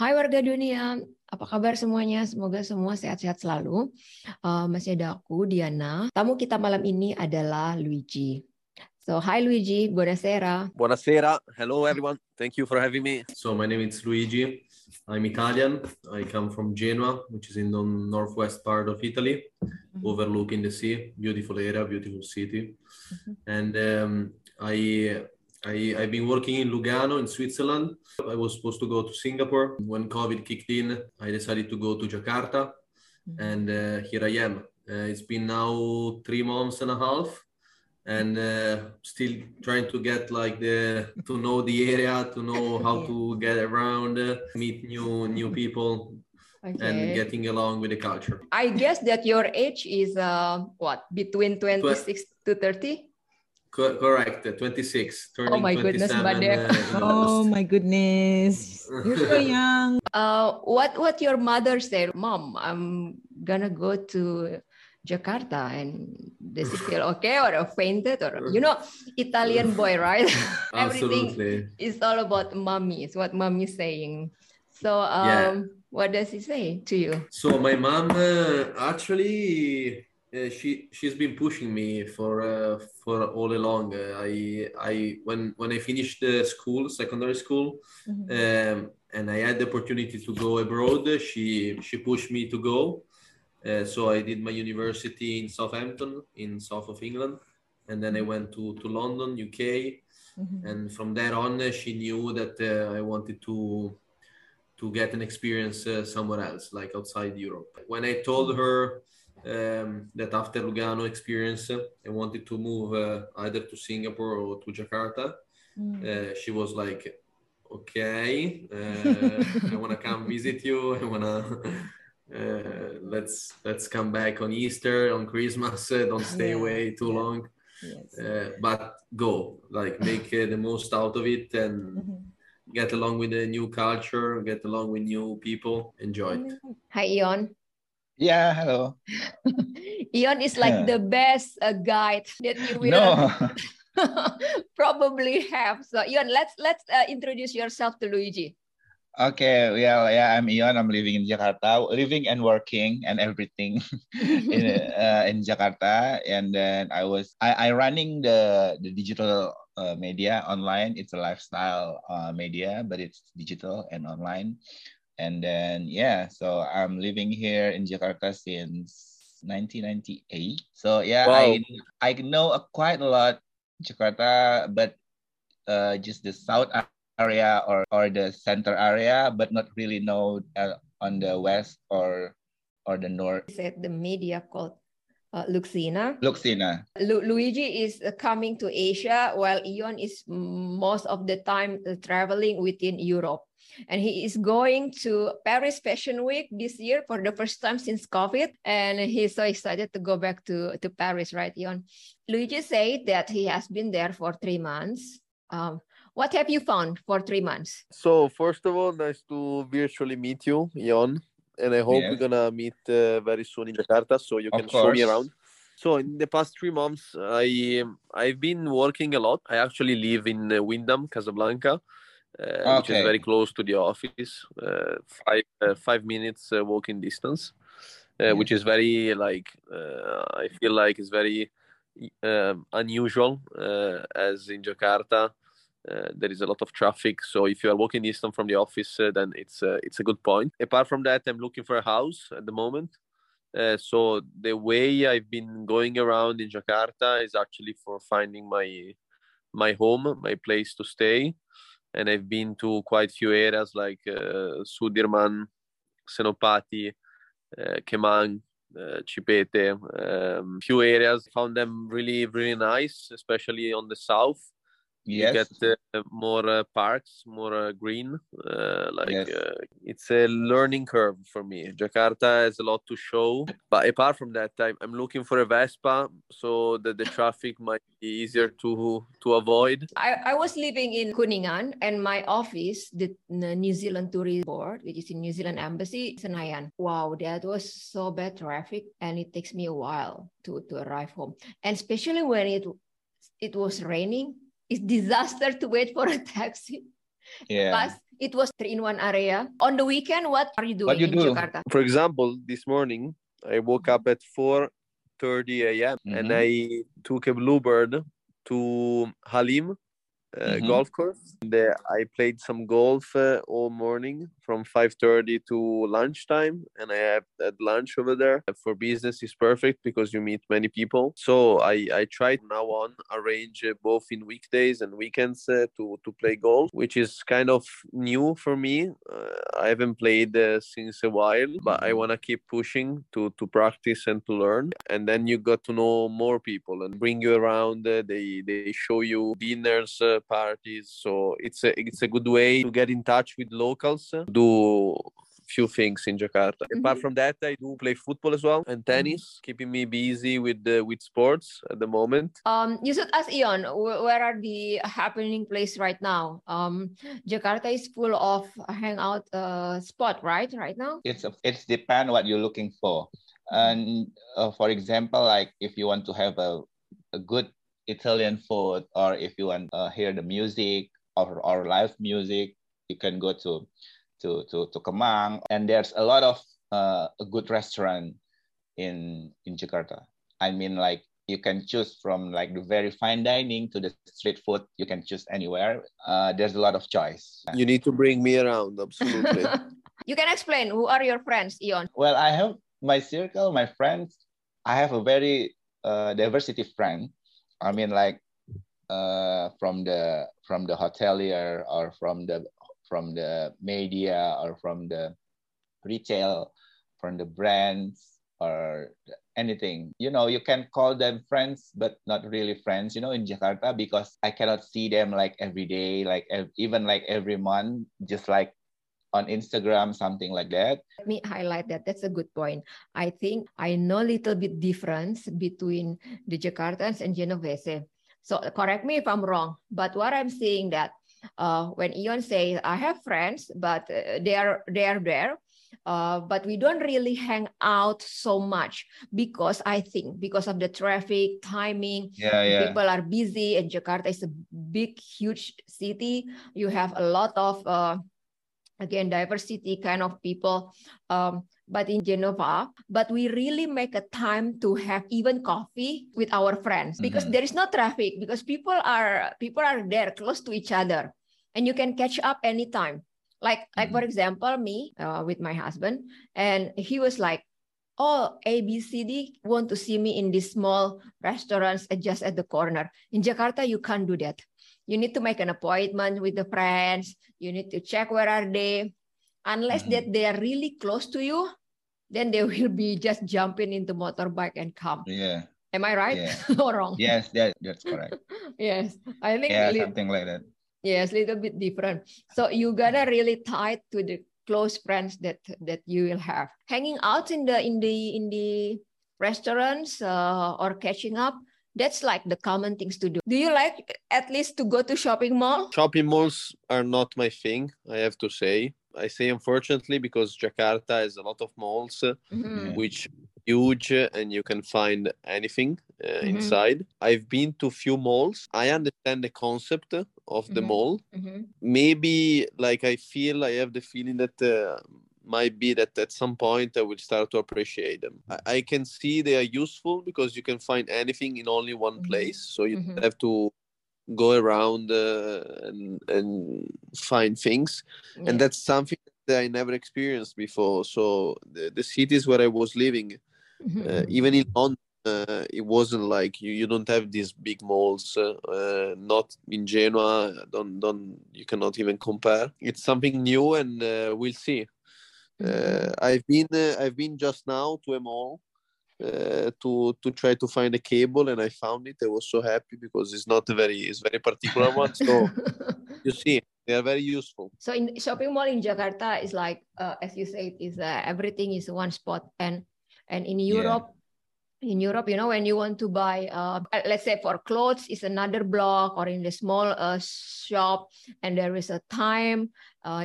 Hai warga dunia, apa kabar semuanya? Semoga semua sehat-sehat selalu. Uh, masih ada aku, Diana. Tamu kita malam ini adalah Luigi. So, hi Luigi, buonasera. Buonasera. Hello everyone. Thank you for having me. So my name is Luigi. I'm Italian. I come from Genoa, which is in the northwest part of Italy, mm-hmm. overlooking the sea. Beautiful area, beautiful city. Mm-hmm. And um, I I, I've been working in Lugano in Switzerland. I was supposed to go to Singapore. When COVID kicked in, I decided to go to Jakarta. Mm-hmm. And uh, here I am. Uh, it's been now three months and a half and uh, still trying to get like the to know the area to know how to get around uh, meet new new people okay. and getting along with the culture i guess that your age is uh what between 26 to 30 Co- correct, 26. Turning oh my goodness, uh, oh my goodness. You're so young. Uh, what what your mother said, Mom, I'm gonna go to Jakarta and does he feel okay or fainted or you know Italian boy right everything is all about mommy is what mommy is saying so um, yeah. what does he say to you so my mom uh, actually uh, she she's been pushing me for uh, for all along. Uh, I I when when I finished the school, secondary school, mm-hmm. um, and I had the opportunity to go abroad, she she pushed me to go. Uh, so I did my university in Southampton, in south of England, and then I went to to London, UK, mm-hmm. and from there on, she knew that uh, I wanted to to get an experience uh, somewhere else, like outside Europe. When I told her um, that after Lugano experience, I wanted to move uh, either to Singapore or to Jakarta. Mm. Uh, she was like, "Okay, uh, I want to come visit you. I want to uh, let's let's come back on Easter, on Christmas. Uh, don't stay yeah. away too yeah. long, yes. Uh, but go like make the most out of it and." Mm-hmm get along with the new culture, get along with new people, enjoy it. Hi, Ion. Yeah, hello. Ion is like yeah. the best uh, guide that you will no. probably have. So Ion, let's let's uh, introduce yourself to Luigi. Okay, well, yeah, I'm Ion. I'm living in Jakarta, living and working and everything in uh, in Jakarta. And then I was I, I running the the digital uh, media online. It's a lifestyle uh, media, but it's digital and online and then yeah so i'm living here in jakarta since 1998 so yeah wow. i i know quite a lot jakarta but uh, just the south area or or the center area but not really know uh, on the west or or the north. Said the media called uh, Luxina. Luxina. Lu- Luigi is uh, coming to Asia while Ion is most of the time uh, traveling within Europe and he is going to Paris Fashion Week this year for the first time since COVID, and he's so excited to go back to to Paris, right, Ion? Luigi said that he has been there for three months. Um, what have you found for three months? So first of all, nice to virtually meet you, Ion, and I hope we're gonna meet uh, very soon in Jakarta, so you can show me around. So in the past three months, I I've been working a lot. I actually live in Windham, Wyndham, Casablanca, okay. Uh, which is very close to the office, uh, five uh, five minutes walking distance, yeah. which is very like I feel like it's very um, unusual as in Jakarta. Uh, there is a lot of traffic. So if you are walking distance from the office, uh, then it's uh, it's a good point. Apart from that, I'm looking for a house at the moment. so the way I've been going around in Jakarta is actually for finding my my home, my place to stay and I've been to quite few areas like uh, Sudirman, Senopati, uh, Kemang, uh, Cipete, um, few areas. Found them really, really nice, especially on the south yes. you get uh, more uh, parks more uh, green uh, like yes. Uh, it's a learning curve for me jakarta has a lot to show but apart from that I'm, I'm looking for a vespa so that the traffic might be easier to to avoid i, I was living in kuningan and my office the, the new zealand tourist board which is in new zealand embassy senayan wow that was so bad traffic and it takes me a while to to arrive home and especially when it it was raining it's disaster to wait for a taxi. Yeah. Bus it was three in one area. On the weekend, what are you doing what you in do? Jakarta? For example, this morning I woke up at 4:30 a.m. Mm-hmm. and I took a bluebird to Halim uh, mm-hmm. golf course. There, I played some golf uh, all morning from 5:30 to lunchtime, and I had, had lunch over there. For business, is perfect because you meet many people. So I I tried now on arrange uh, both in weekdays and weekends uh, to to play golf, which is kind of new for me. Uh, I haven't played uh, since a while, but I wanna keep pushing to to practice and to learn. And then you got to know more people and bring you around. they they show you dinners parties. So it's a it's a good way to get in touch with locals, few things in Jakarta. Mm-hmm. Apart from that, I do play football as well and tennis, mm-hmm. keeping me busy with uh, with sports at the moment. Um, you should ask Ion, where are the happening place right now? Um, Jakarta is full of hangout uh, spot, right? Right now, it's it's depend what you're looking for. And uh, for example, like if you want to have a, a good Italian food, or if you want to uh, hear the music or, or live music, you can go to to to, to Kemang. And there's a lot of uh, a good restaurant in in Jakarta. I mean, like you can choose from like the very fine dining to the street food. You can choose anywhere. Uh, there's a lot of choice. You need to bring me around, absolutely. you can explain who are your friends, Ion. Well, I have my circle, my friends. I have a very uh, diversity friend I mean, like uh, from the from the hotelier or from the from the media or from the retail, from the brands or anything. You know, you can call them friends, but not really friends. You know, in Jakarta because I cannot see them like every day, like even like every month, just like on Instagram, something like that. Let me highlight that. That's a good point. I think I know a little bit difference between the Jakartans and Genovese. So correct me if I'm wrong, but what I'm saying that uh, when Ion says I have friends, but uh, they are they are there, uh, but we don't really hang out so much because I think because of the traffic timing, yeah, yeah. people are busy, and Jakarta is a big, huge city. You have a lot of uh, again diversity kind of people um, but in genova but we really make a time to have even coffee with our friends because mm-hmm. there is no traffic because people are people are there close to each other and you can catch up anytime like mm-hmm. like for example me uh, with my husband and he was like oh abcd want to see me in these small restaurants just at the corner in jakarta you can't do that you need to make an appointment with the friends you need to check where are they unless mm-hmm. that they are really close to you then they will be just jumping into motorbike and come yeah am i right yeah. or wrong yes that, that's correct yes i think yeah something like that yes a little bit different so you gotta really tied to the close friends that that you will have hanging out in the in the in the restaurants uh, or catching up that's like the common things to do. Do you like at least to go to shopping mall? Shopping malls are not my thing, I have to say. I say unfortunately because Jakarta has a lot of malls mm-hmm. which huge and you can find anything uh, mm-hmm. inside. I've been to few malls. I understand the concept of the mm-hmm. mall. Mm-hmm. Maybe like I feel I have the feeling that uh, might be that at some point I will start to appreciate them. I, I can see they are useful because you can find anything in only one mm-hmm. place, so you mm-hmm. have to go around uh, and and find things, yeah. and that's something that I never experienced before. So the, the cities where I was living, mm-hmm. uh, even in London. Uh, it wasn't like you, you don't have these big malls uh, uh, not in genoa don't don't you cannot even compare it's something new and uh, we'll see uh, I've been uh, I've been just now to a mall uh, to to try to find a cable and I found it. I was so happy because it's not a very it's very particular one. So you see, they are very useful. So in shopping mall in Jakarta is like uh, as you said, is uh, everything is one spot and and in Europe. Yeah. In Europe, you know, when you want to buy, uh, let's say for clothes, it's another block or in the small shop, and there is a time.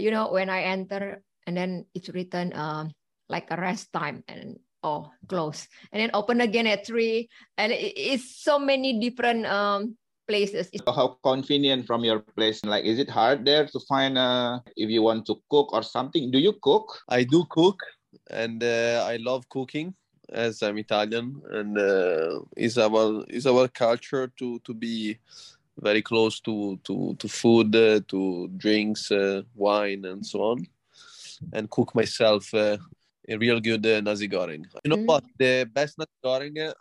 you know, when I enter and then it's written uh, like a rest time and oh close and then open again at three and it's so many different um places. How convenient from your place? Like, is it hard there to find uh, if you want to cook or something? Do you cook? I do cook, and uh, I love cooking as I'm Italian, and uh, is our is our culture to to be very close to to to food, uh, to drinks, uh, wine, and so on, and cook myself uh, a real good uh, nasi goreng. You know mm. what? The best nasi goreng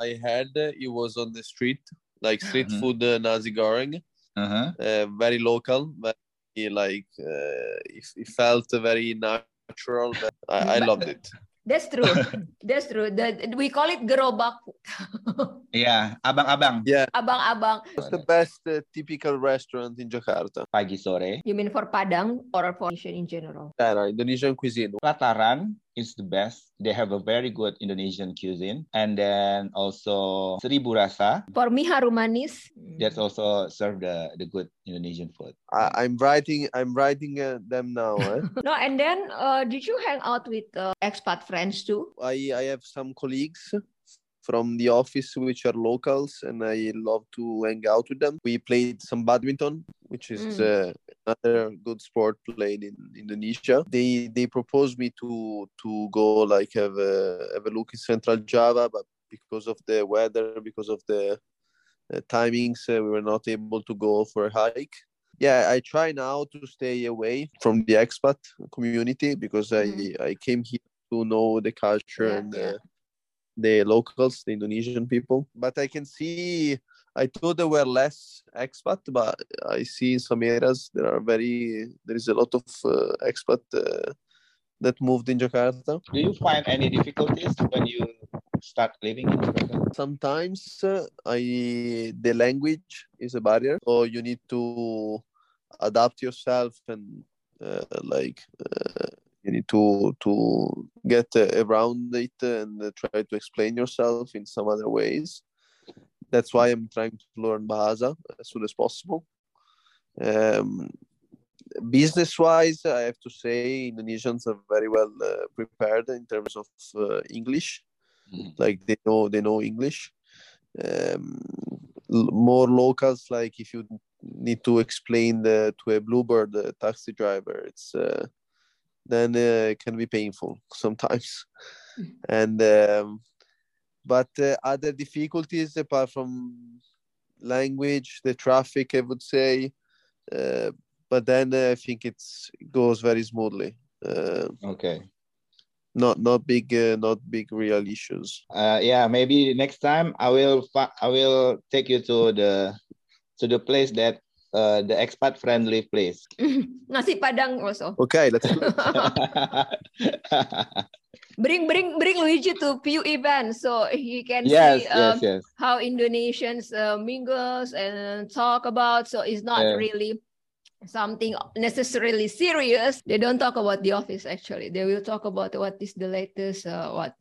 I had it was on the street, like street mm-hmm. food uh, nasi goreng, uh-huh. uh, very local, very like uh, it, it, felt very natural. I, I loved it. That's true. That's true. The, we call it gerobak. yeah, abang-abang. Yeah. Abang-abang. What's the best uh, typical restaurant in Jakarta? Pagi sore. You mean for Padang or for Indonesian in general? Yeah, Indonesian cuisine. Pelataran is the best. They have a very good Indonesian cuisine. And then also Seribu Rasa. For me, Harum Manis. That's also serve the, the good Indonesian food. I, am writing I'm writing uh, them now. Eh? no, and then uh, did you hang out with uh, expat friends too? I, I have some colleagues from the office which are locals and I love to hang out with them. We played some badminton, which is mm. Another good sport played in Indonesia. They they proposed me to to go like have a have a look in Central Java, but because of the weather, because of the uh, timings, uh, we were not able to go for a hike. Yeah, I try now to stay away from the expat community because mm. I I came here to know the culture yeah, and. Yeah the locals, the Indonesian people. But I can see, I thought there were less expat, but I see in some areas there are very, there is a lot of uh, expat uh, that moved in Jakarta. Do you find any difficulties when you start living in Jakarta? Sometimes uh, I, the language is a barrier, so you need to adapt yourself and uh, like uh, you need to to get uh, around it and uh, try to explain yourself in some other ways that's why i'm trying to learn bahasa as soon as possible um, business wise i have to say indonesians are very well uh, prepared in terms of uh, english mm-hmm. like they know they know english um, more locals like if you need to explain the, to a bluebird the taxi driver it's uh, then uh, it can be painful sometimes. and um, but uh, other difficulties apart from language, the traffic, I would say. Uh, but then uh, I think it goes very smoothly. Uh, okay. Not not big uh, not big real issues. yeah, maybe next time I will I will take you to the to the place that uh, the expat friendly place. Nasi Padang also. Okay, let's bring bring bring Luigi to few events so he can yes, see um, yes, yes. how Indonesians uh, mingles and talk about. So it's not yeah. really something necessarily serious. They don't talk about the office actually. They will talk about what is the latest uh, what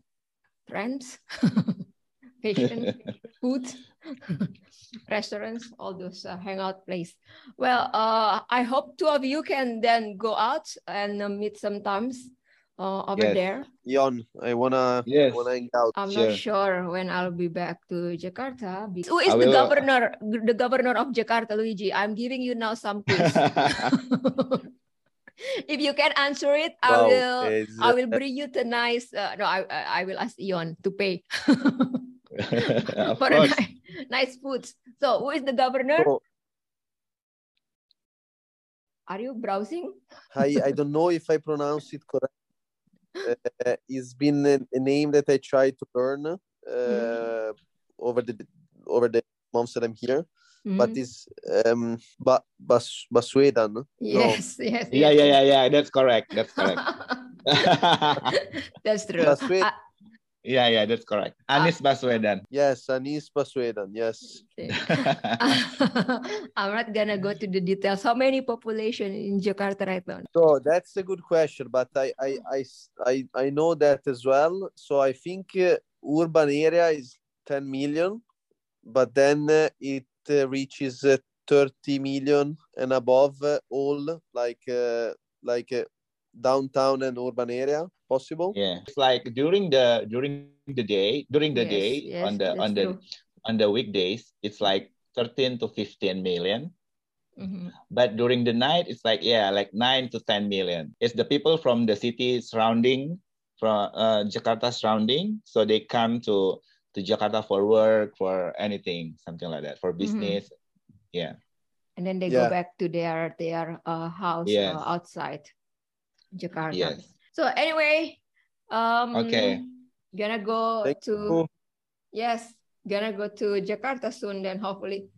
trends, fashion, food. restaurants, all those uh, hangout place. Well, uh, I hope two of you can then go out and uh, meet sometimes uh, over yes. there. Ion, I wanna, yes. wanna hang out. I'm sure. not sure when I'll be back to Jakarta. Who is the governor? The governor of Jakarta, Luigi. I'm giving you now some clues. if you can answer it, I will. I will bring you the nice. Uh, no, I I will ask Ion to pay. for a nice, nice foods. So who is the governor? So, Are you browsing? I, I don't know if I pronounce it correct. Uh, it's been a, a, name that I try to learn uh, mm. over the over the months that I'm here. Mm. But it's um ba, Bas, Baswedan. Yes, no. yes, Yeah, yeah, yeah, yeah. That's correct. That's correct. That's true. Baswedan. Uh, yeah, yeah, that's correct. Anies uh, Baswedan. Yes, Anies Baswedan. Yes. I'm not gonna go to the details. How many population in Jakarta right now? So that's a good question, but I I I I, I know that as well. So I think uh, urban area is 10 million, but then uh, it uh, reaches uh, 30 million and above uh, all like like downtown and urban area possible yeah it's like during the during the day during the yes, day yes, on the on the true. on the weekdays it's like 13 to 15 million. Mm-hmm. But during the night, it's like yeah, like nine to 10 million. It's the people from the city surrounding, from uh, Jakarta surrounding, so they come to to Jakarta for work, for anything, something like that, for mm-hmm. business. Mm-hmm. Yeah. And then they yeah. go back to their their uh, house yes. uh, outside Jakarta. Yes. So anyway, um, okay, gonna go Thank to you. yes, gonna go to Jakarta soon. Then hopefully,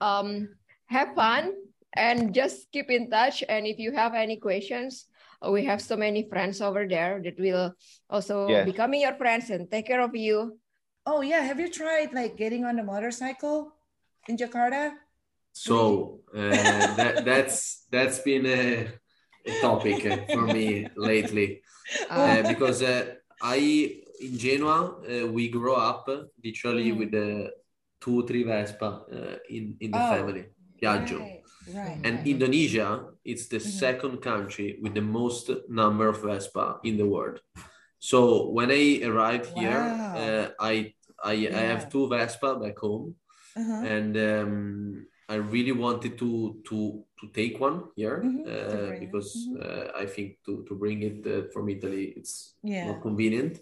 um, have fun and just keep in touch. And if you have any questions, uh, we have so many friends over there that will also yes. becoming your friends and take care of you. Oh yeah, have you tried like getting on a motorcycle in Jakarta? So uh, that that's that's been a, a topic for me lately uh, because uh, I in Genoa uh, we grow up literally mm. with the two three Vespa uh, in in the oh. family Piaggio. Right. Right. And right. Indonesia is the mm-hmm. second country with the most number of Vespa in the world. So when I arrived wow. here, uh, I I, yeah. I have two Vespa back home, uh-huh. and um, I really wanted to to to take one here mm-hmm. uh, because mm-hmm. uh, I think to to bring it uh, from Italy it's yeah. not convenient.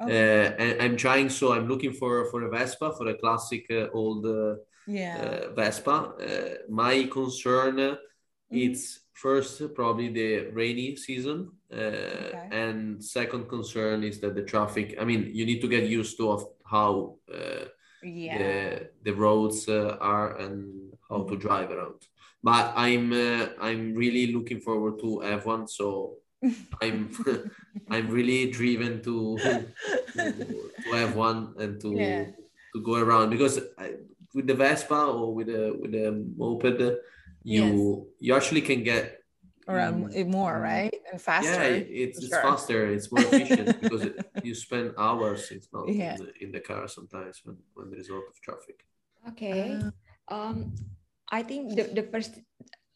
Okay. Uh, and I'm trying, so I'm looking for for a Vespa for a classic uh, old uh, yeah. Vespa. my concern mm-hmm. it's first probably the rainy season okay. and second concern is that the traffic i mean you need to get used to of how yeah. the, the roads uh, are and how to drive around but i'm uh, i'm really looking forward to have one so i'm i'm really driven to, to, to have one and to yeah. to go around because I, with the vespa or with a with a moped you yes. you actually can get around mm, more right and faster yeah it's, it's sure. faster it's more efficient because it, you spend hours it's not yeah. in, the, in the car sometimes when, when there is a lot of traffic okay uh, um i think the, the first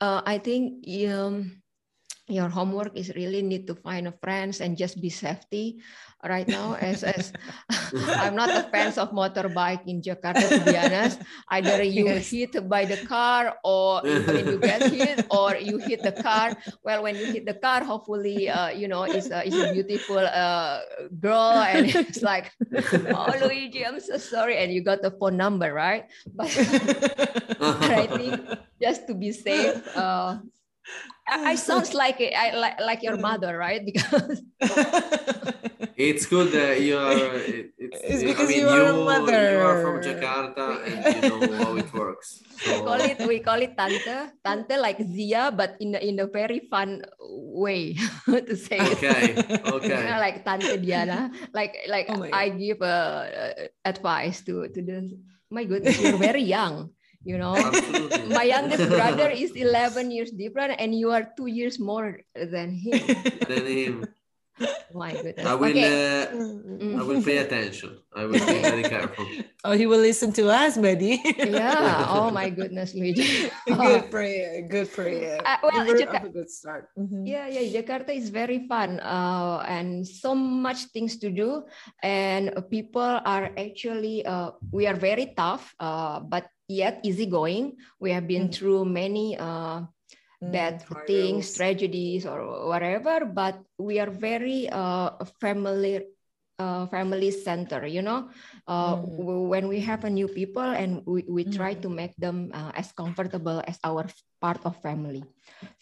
uh, i think um your homework is really need to find a friends and just be safety right now as as i'm not a fan of motorbike in jakarta to be honest. Either you yes. hit by the car or when you get hit or you hit the car. Well when you hit the car hopefully uh, you know it's a, it's a beautiful uh, girl and it's like oh luigi i'm so sorry. And you got the phone number right? But, but i think just to be safe uh, I, I sounds like I like, like your mother, right? Because it's good that you are. It, it's, it's because I mean, you are you, a mother. You are from Jakarta and you know how it works. So. We call it we call it tante, tante like Zia, but in a, in a very fun way to say it. Okay, okay. You know, like tante Diana, like like oh I give uh, advice to to the. My goodness, you're very young you know? My youngest brother is 11 years different and you are two years more than him. Than him. My goodness. I will okay. uh, mm. i will pay attention. I will be very careful. Oh he will listen to us buddy. Yeah. Oh my goodness luigi. Good prayer good prayer. Uh, well Jakarta, a good start. Mm-hmm. yeah yeah jakarta is very fun uh, and so much things to do and people are actually uh, we are very tough uh, but yet easygoing. We have been mm. through many uh, mm, bad things, tragedies, or whatever, but we are very uh, family uh, family center you know uh, mm. when we have a new people and we, we try mm. to make them uh, as comfortable as our part of family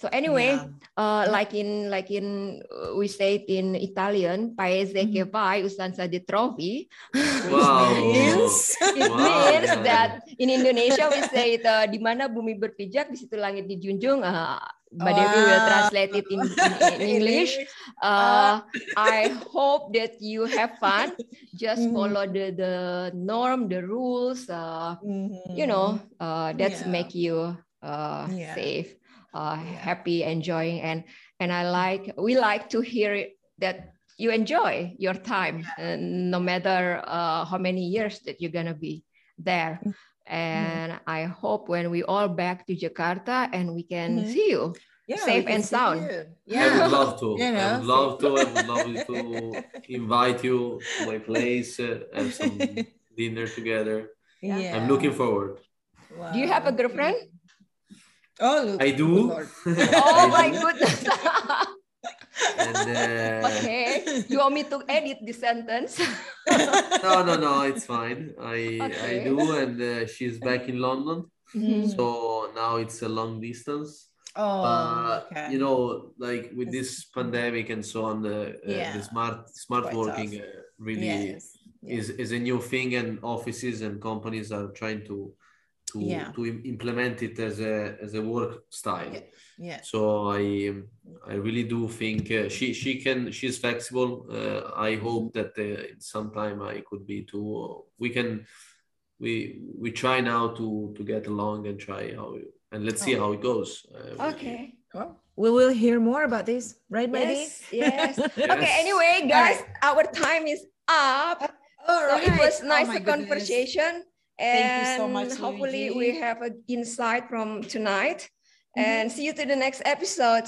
so anyway yeah. uh, like in like in uh, we say it in italian paese mm. che vai usanza di trovi wow. means, it wow. means that in indonesia we say it uh, di mana bumi berpijak di situ langit dijunjung uh, but wow. we will translate it in, in, in English. Uh, I hope that you have fun. Just mm-hmm. follow the, the norm, the rules. Uh, mm-hmm. You know, uh, that's yeah. make you uh, yeah. safe, uh, yeah. happy, enjoying, and and I like we like to hear that you enjoy your time, no matter uh, how many years that you're gonna be there. Mm-hmm. And mm-hmm. I hope when we all back to Jakarta and we can mm-hmm. see you yeah, safe and sound. Yeah, I would love to. You know, I would love to. I would love to invite you to my place, uh, have some dinner together. Yeah, I'm looking forward. Wow. Do you have a girlfriend? Oh, I do. oh my goodness. And, uh... Okay. You want me to edit the sentence? no, no, no. It's fine. I okay. I do, and uh, she's back in London. Mm-hmm. So now it's a long distance. Oh, uh, okay. you know, like with this pandemic and so on, uh, yeah. the smart smart Quite working uh, really yes. is is a new thing, and offices and companies are trying to to yeah. to implement it as a as a work style. Yeah. yeah. So I I really do think uh, she she can she's flexible. Uh, I hope that uh, sometime I could be too. We can we we try now to to get along and try how and let's see oh. how it goes. Uh, okay. Well, we will hear more about this, right, Yes. Yes. yes. Okay. Anyway, guys, right. our time is up. All right. So it was nice oh conversation. And Thank you so much. Hopefully, Luigi. we have an insight from tonight. Mm-hmm. And see you to the next episode.